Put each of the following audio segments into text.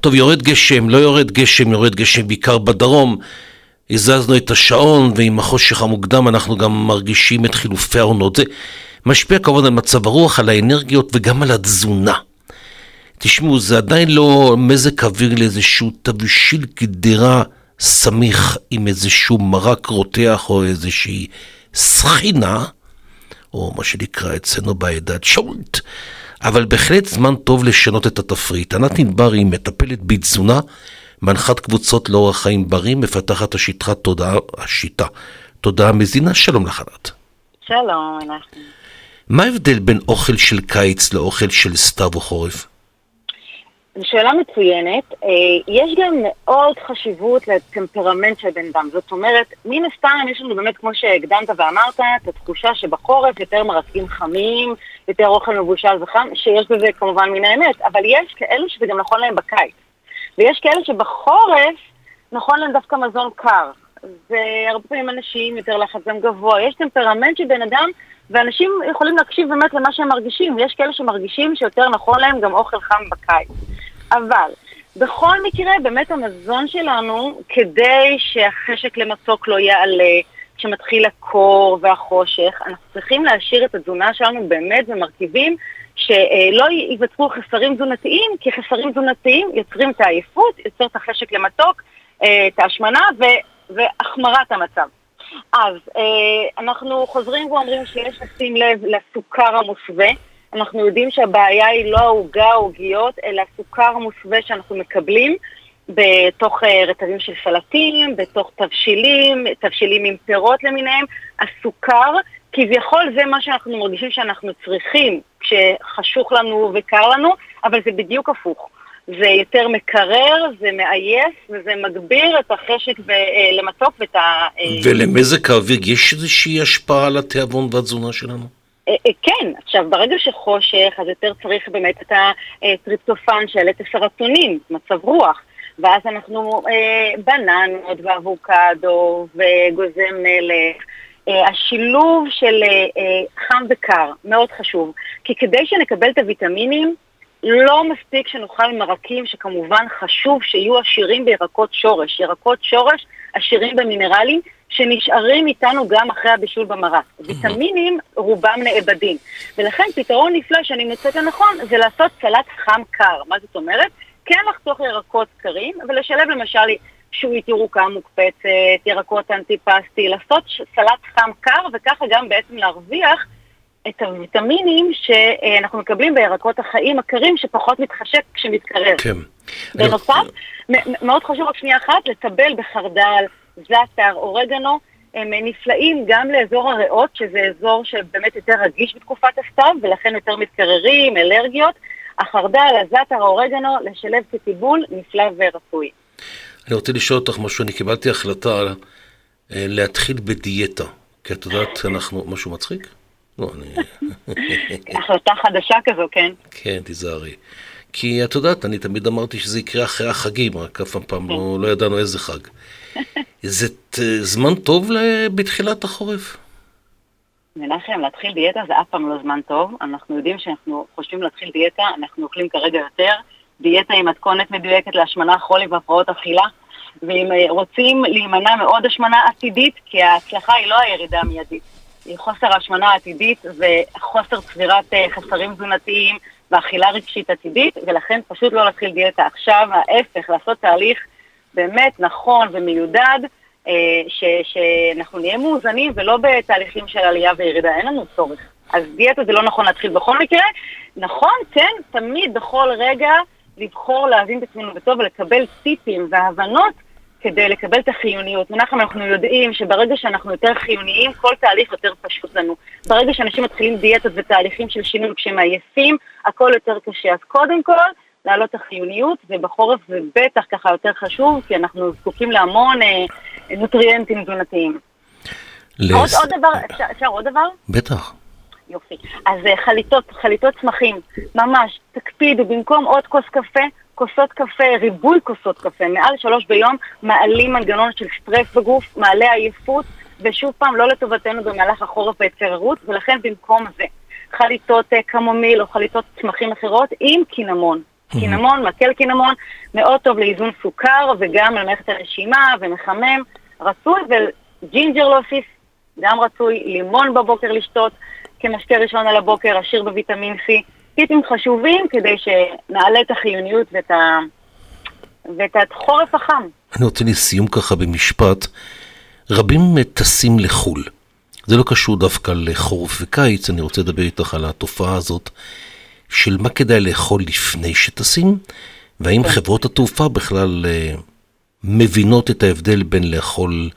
טוב, יורד גשם, לא יורד גשם, יורד גשם בעיקר בדרום. הזזנו את השעון, ועם החושך המוקדם אנחנו גם מרגישים את חילופי העונות. זה משפיע כמובן על מצב הרוח, על האנרגיות וגם על התזונה. תשמעו, זה עדיין לא מזג אוויר לאיזשהו תבשיל גדרה סמיך עם איזשהו מרק רותח או איזושהי סחינה, או מה שנקרא אצלנו בעדה צ'ולט, אבל בהחלט זמן טוב לשנות את התפריט. ענת ענבר היא מטפלת בתזונה, מנחת קבוצות לאורח חיים בריא, מפתחת השיטה תודעה, השיטה, תודעה מזינה. שלום לך ענת. שלום, אנחנו. מה ההבדל בין אוכל של קיץ לאוכל של סתיו או חורף? זו שאלה מצוינת. אה, יש גם מאוד חשיבות לטמפרמנט של בן אדם. זאת אומרת, מן הסתם יש לנו באמת, כמו שהקדמת ואמרת, את התחושה שבחורף יותר מרקים חמים, יותר אוכל מבושל וחם, שיש בזה כמובן מן האמת, אבל יש כאלה שזה גם נכון להם בקיץ. ויש כאלה שבחורף נכון להם דווקא מזון קר. והרבה פעמים אנשים יותר לחץ גם גבוה. יש טמפרמנט של בן אדם, ואנשים יכולים להקשיב באמת למה שהם מרגישים. יש כאלה שמרגישים שיותר נכון להם גם אוכל חם בקיץ. אבל בכל מקרה, באמת המזון שלנו, כדי שהחשק למתוק לא יעלה, כשמתחיל הקור והחושך, אנחנו צריכים להשאיר את התזונה שלנו באמת במרכיבים שלא ייווצרו חסרים תזונתיים, כי חסרים תזונתיים יוצרים את העייפות, יוצר את החשק למתוק, אה, את ההשמנה והחמרת המצב. אז אה, אנחנו חוזרים ואומרים שיש לשים לב לסוכר המוסווה. אנחנו יודעים שהבעיה היא לא העוגה, העוגיות, אלא סוכר מוסווה שאנחנו מקבלים בתוך אה, רטבים של סלטים, בתוך תבשילים, תבשילים עם פירות למיניהם. הסוכר, כביכול זה מה שאנחנו מרגישים שאנחנו צריכים כשחשוך לנו וקר לנו, אבל זה בדיוק הפוך. זה יותר מקרר, זה מעייף, וזה מגביר את החשק אה, למתוק ואת ה... אה, ולמזג האוויר יש איזושהי השפעה על התיאבון והתזונה שלנו? אה, אה, כן, עכשיו ברגע שחושך אז יותר צריך באמת את הטריפטופן של את הסרטונים, מצב רוח, ואז אנחנו אה, בננות ואבוקדו וגוזם מלך. אה, השילוב של אה, אה, חם וקר מאוד חשוב, כי כדי שנקבל את הוויטמינים, לא מספיק שנאכל מרקים שכמובן חשוב שיהיו עשירים בירקות שורש. ירקות שורש עשירים במינרלים, שנשארים איתנו גם אחרי הבישול במרק. ויטמינים רובם נאבדים. ולכן פתרון נפלא שאני מוצאת לנכון זה לעשות סלט חם קר. מה זאת אומרת? כן לחתוך ירקות קרים, ולשלב למשל שועית ירוקה מוקפצת, ירקות אנטיפסטי, לעשות סלט חם קר, וככה גם בעצם להרוויח את הוויטמינים שאנחנו מקבלים בירקות החיים הקרים, שפחות מתחשק כשמתקרר. כן. בנוסף, מאוד חשוב רק שנייה אחת, לטבל בחרדל, זאטר, אורגנו, הם נפלאים גם לאזור הריאות, שזה אזור שבאמת יותר רגיש בתקופת הסתיו, ולכן יותר מתקררים, אלרגיות. החרדל, הזאטר, האורגנו, לשלב כטיבול נפלא ורצוי. אני רוצה לשאול אותך משהו, אני קיבלתי החלטה אה, להתחיל בדיאטה, כי את יודעת, אנחנו, משהו מצחיק? לא, אני... החלטה חדשה כזו, כן. כן, תיזהרי. כי את יודעת, אני תמיד אמרתי שזה יקרה אחרי החגים, רק אף פעם לא, לא ידענו איזה חג. זה זמן טוב בתחילת החורף? מנחם, להתחיל דיאטה זה אף פעם לא זמן טוב. אנחנו יודעים שאנחנו חושבים להתחיל דיאטה, אנחנו אוכלים כרגע יותר. דיאטה היא מתכונת מדויקת להשמנה, חולי והפרעות אכילה. ואם אה, רוצים להימנע מעוד השמנה עתידית, כי ההצלחה היא לא הירידה המיידית, היא חוסר השמנה עתידית וחוסר צבירת אה, חסרים תזונתיים ואכילה רגשית עתידית, ולכן פשוט לא להתחיל דיאטה עכשיו, ההפך, לעשות תהליך באמת נכון ומיודד, אה, ש, שאנחנו נהיה מאוזנים ולא בתהליכים של עלייה וירידה, אין לנו צורך. אז דיאטה זה לא נכון להתחיל בכל מקרה. נכון, כן, תמיד בכל רגע לבחור להבין את עצמנו בטוב ולקבל טיפים והבנות כדי לקבל את החיוניות. מנחם, אנחנו יודעים שברגע שאנחנו יותר חיוניים, כל תהליך יותר פשוט לנו. ברגע שאנשים מתחילים דיאטות ותהליכים של שינוי כשהם עייפים, הכל יותר קשה. אז קודם כל, להעלות את החיוניות, ובחורף זה בטח ככה יותר חשוב, כי אנחנו זקוקים להמון אה, נוטריאנטים תזונתיים. לס... עוד, עוד דבר, אפשר, אפשר עוד דבר? בטח. יופי. אז אה, חליטות, חליטות צמחים, ממש, תקפידו, במקום עוד כוס קפה, כוסות קפה, ריבוי כוסות קפה, מעל שלוש ביום, מעלים מנגנון של סטרס בגוף, מעלה עייפות, ושוב פעם, לא לטובתנו במהלך החורף והתקררות, ולכן במקום זה, חליטות אה, קמומיל או חליטות צמחים אחרות עם קינמון. קינמון, מקל קינמון, מאוד טוב לאיזון סוכר וגם על מערכת הנשימה ומחמם. רצוי וג'ינג'ר להוסיף, גם רצוי, לימון בבוקר לשתות כמשקה ראשון על הבוקר, עשיר בוויטמין C. טיפים חשובים כדי שנעלה את החיוניות ואת, ה... ואת החורף החם. אני רוצה לסיום ככה במשפט. רבים טסים לחו"ל. זה לא קשור דווקא לחורף וקיץ, אני רוצה לדבר איתך על התופעה הזאת של מה כדאי לאכול לפני שטסים, והאם כן. חברות התעופה בכלל uh, מבינות את ההבדל בין לאכול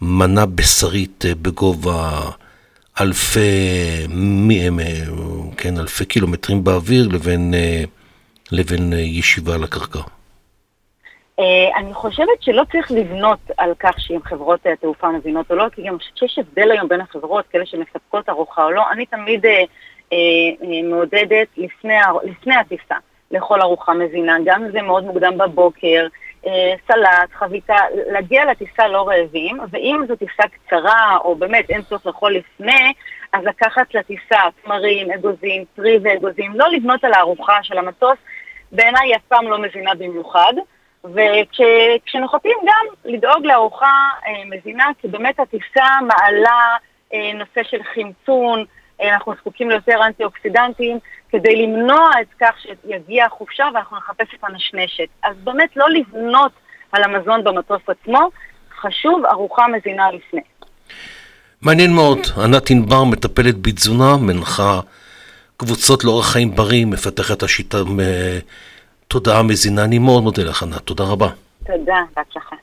מנה בשרית uh, בגובה אלפי, uh, כן, אלפי קילומטרים באוויר לבין, uh, לבין uh, ישיבה על הקרקע. אני חושבת שלא צריך לבנות על כך שאם חברות התעופה מבינות או לא, כי גם שיש הבדל היום בין החברות, כאלה שמספקות ארוחה או לא. אני תמיד uh, uh, מעודדת לפני, לפני הטיסה לאכול ארוחה מזינה, גם אם זה מאוד מוקדם בבוקר, סלט, חביתה, להגיע לטיסה לא רעבים, ואם זו טיסה קצרה, או באמת אין צורך לאכול לפני, אז לקחת לטיסה תמרים, אגוזים, פרי ואגוזים, לא לבנות על הארוחה של המטוס, בעיניי היא אף פעם לא מזינה במיוחד. וכשנוחתים גם לדאוג לארוחה אה, מזינה, כי באמת הטיסה מעלה אה, נושא של חמצון, אה, אנחנו זקוקים ליותר אנטי-אוקסידנטים, כדי למנוע את כך שיגיע החופשה ואנחנו נחפש את הנשנשת. אז באמת לא לבנות על המזון במטוס עצמו, חשוב ארוחה מזינה לפני. מעניין מאוד, ענת ענבר מטפלת בתזונה, מנחה קבוצות לאורח חיים בריא, מפתחת השיטה תודעה מזינה. אני מאוד מודה לך, ענת, תודה רבה. תודה, בהצלחה.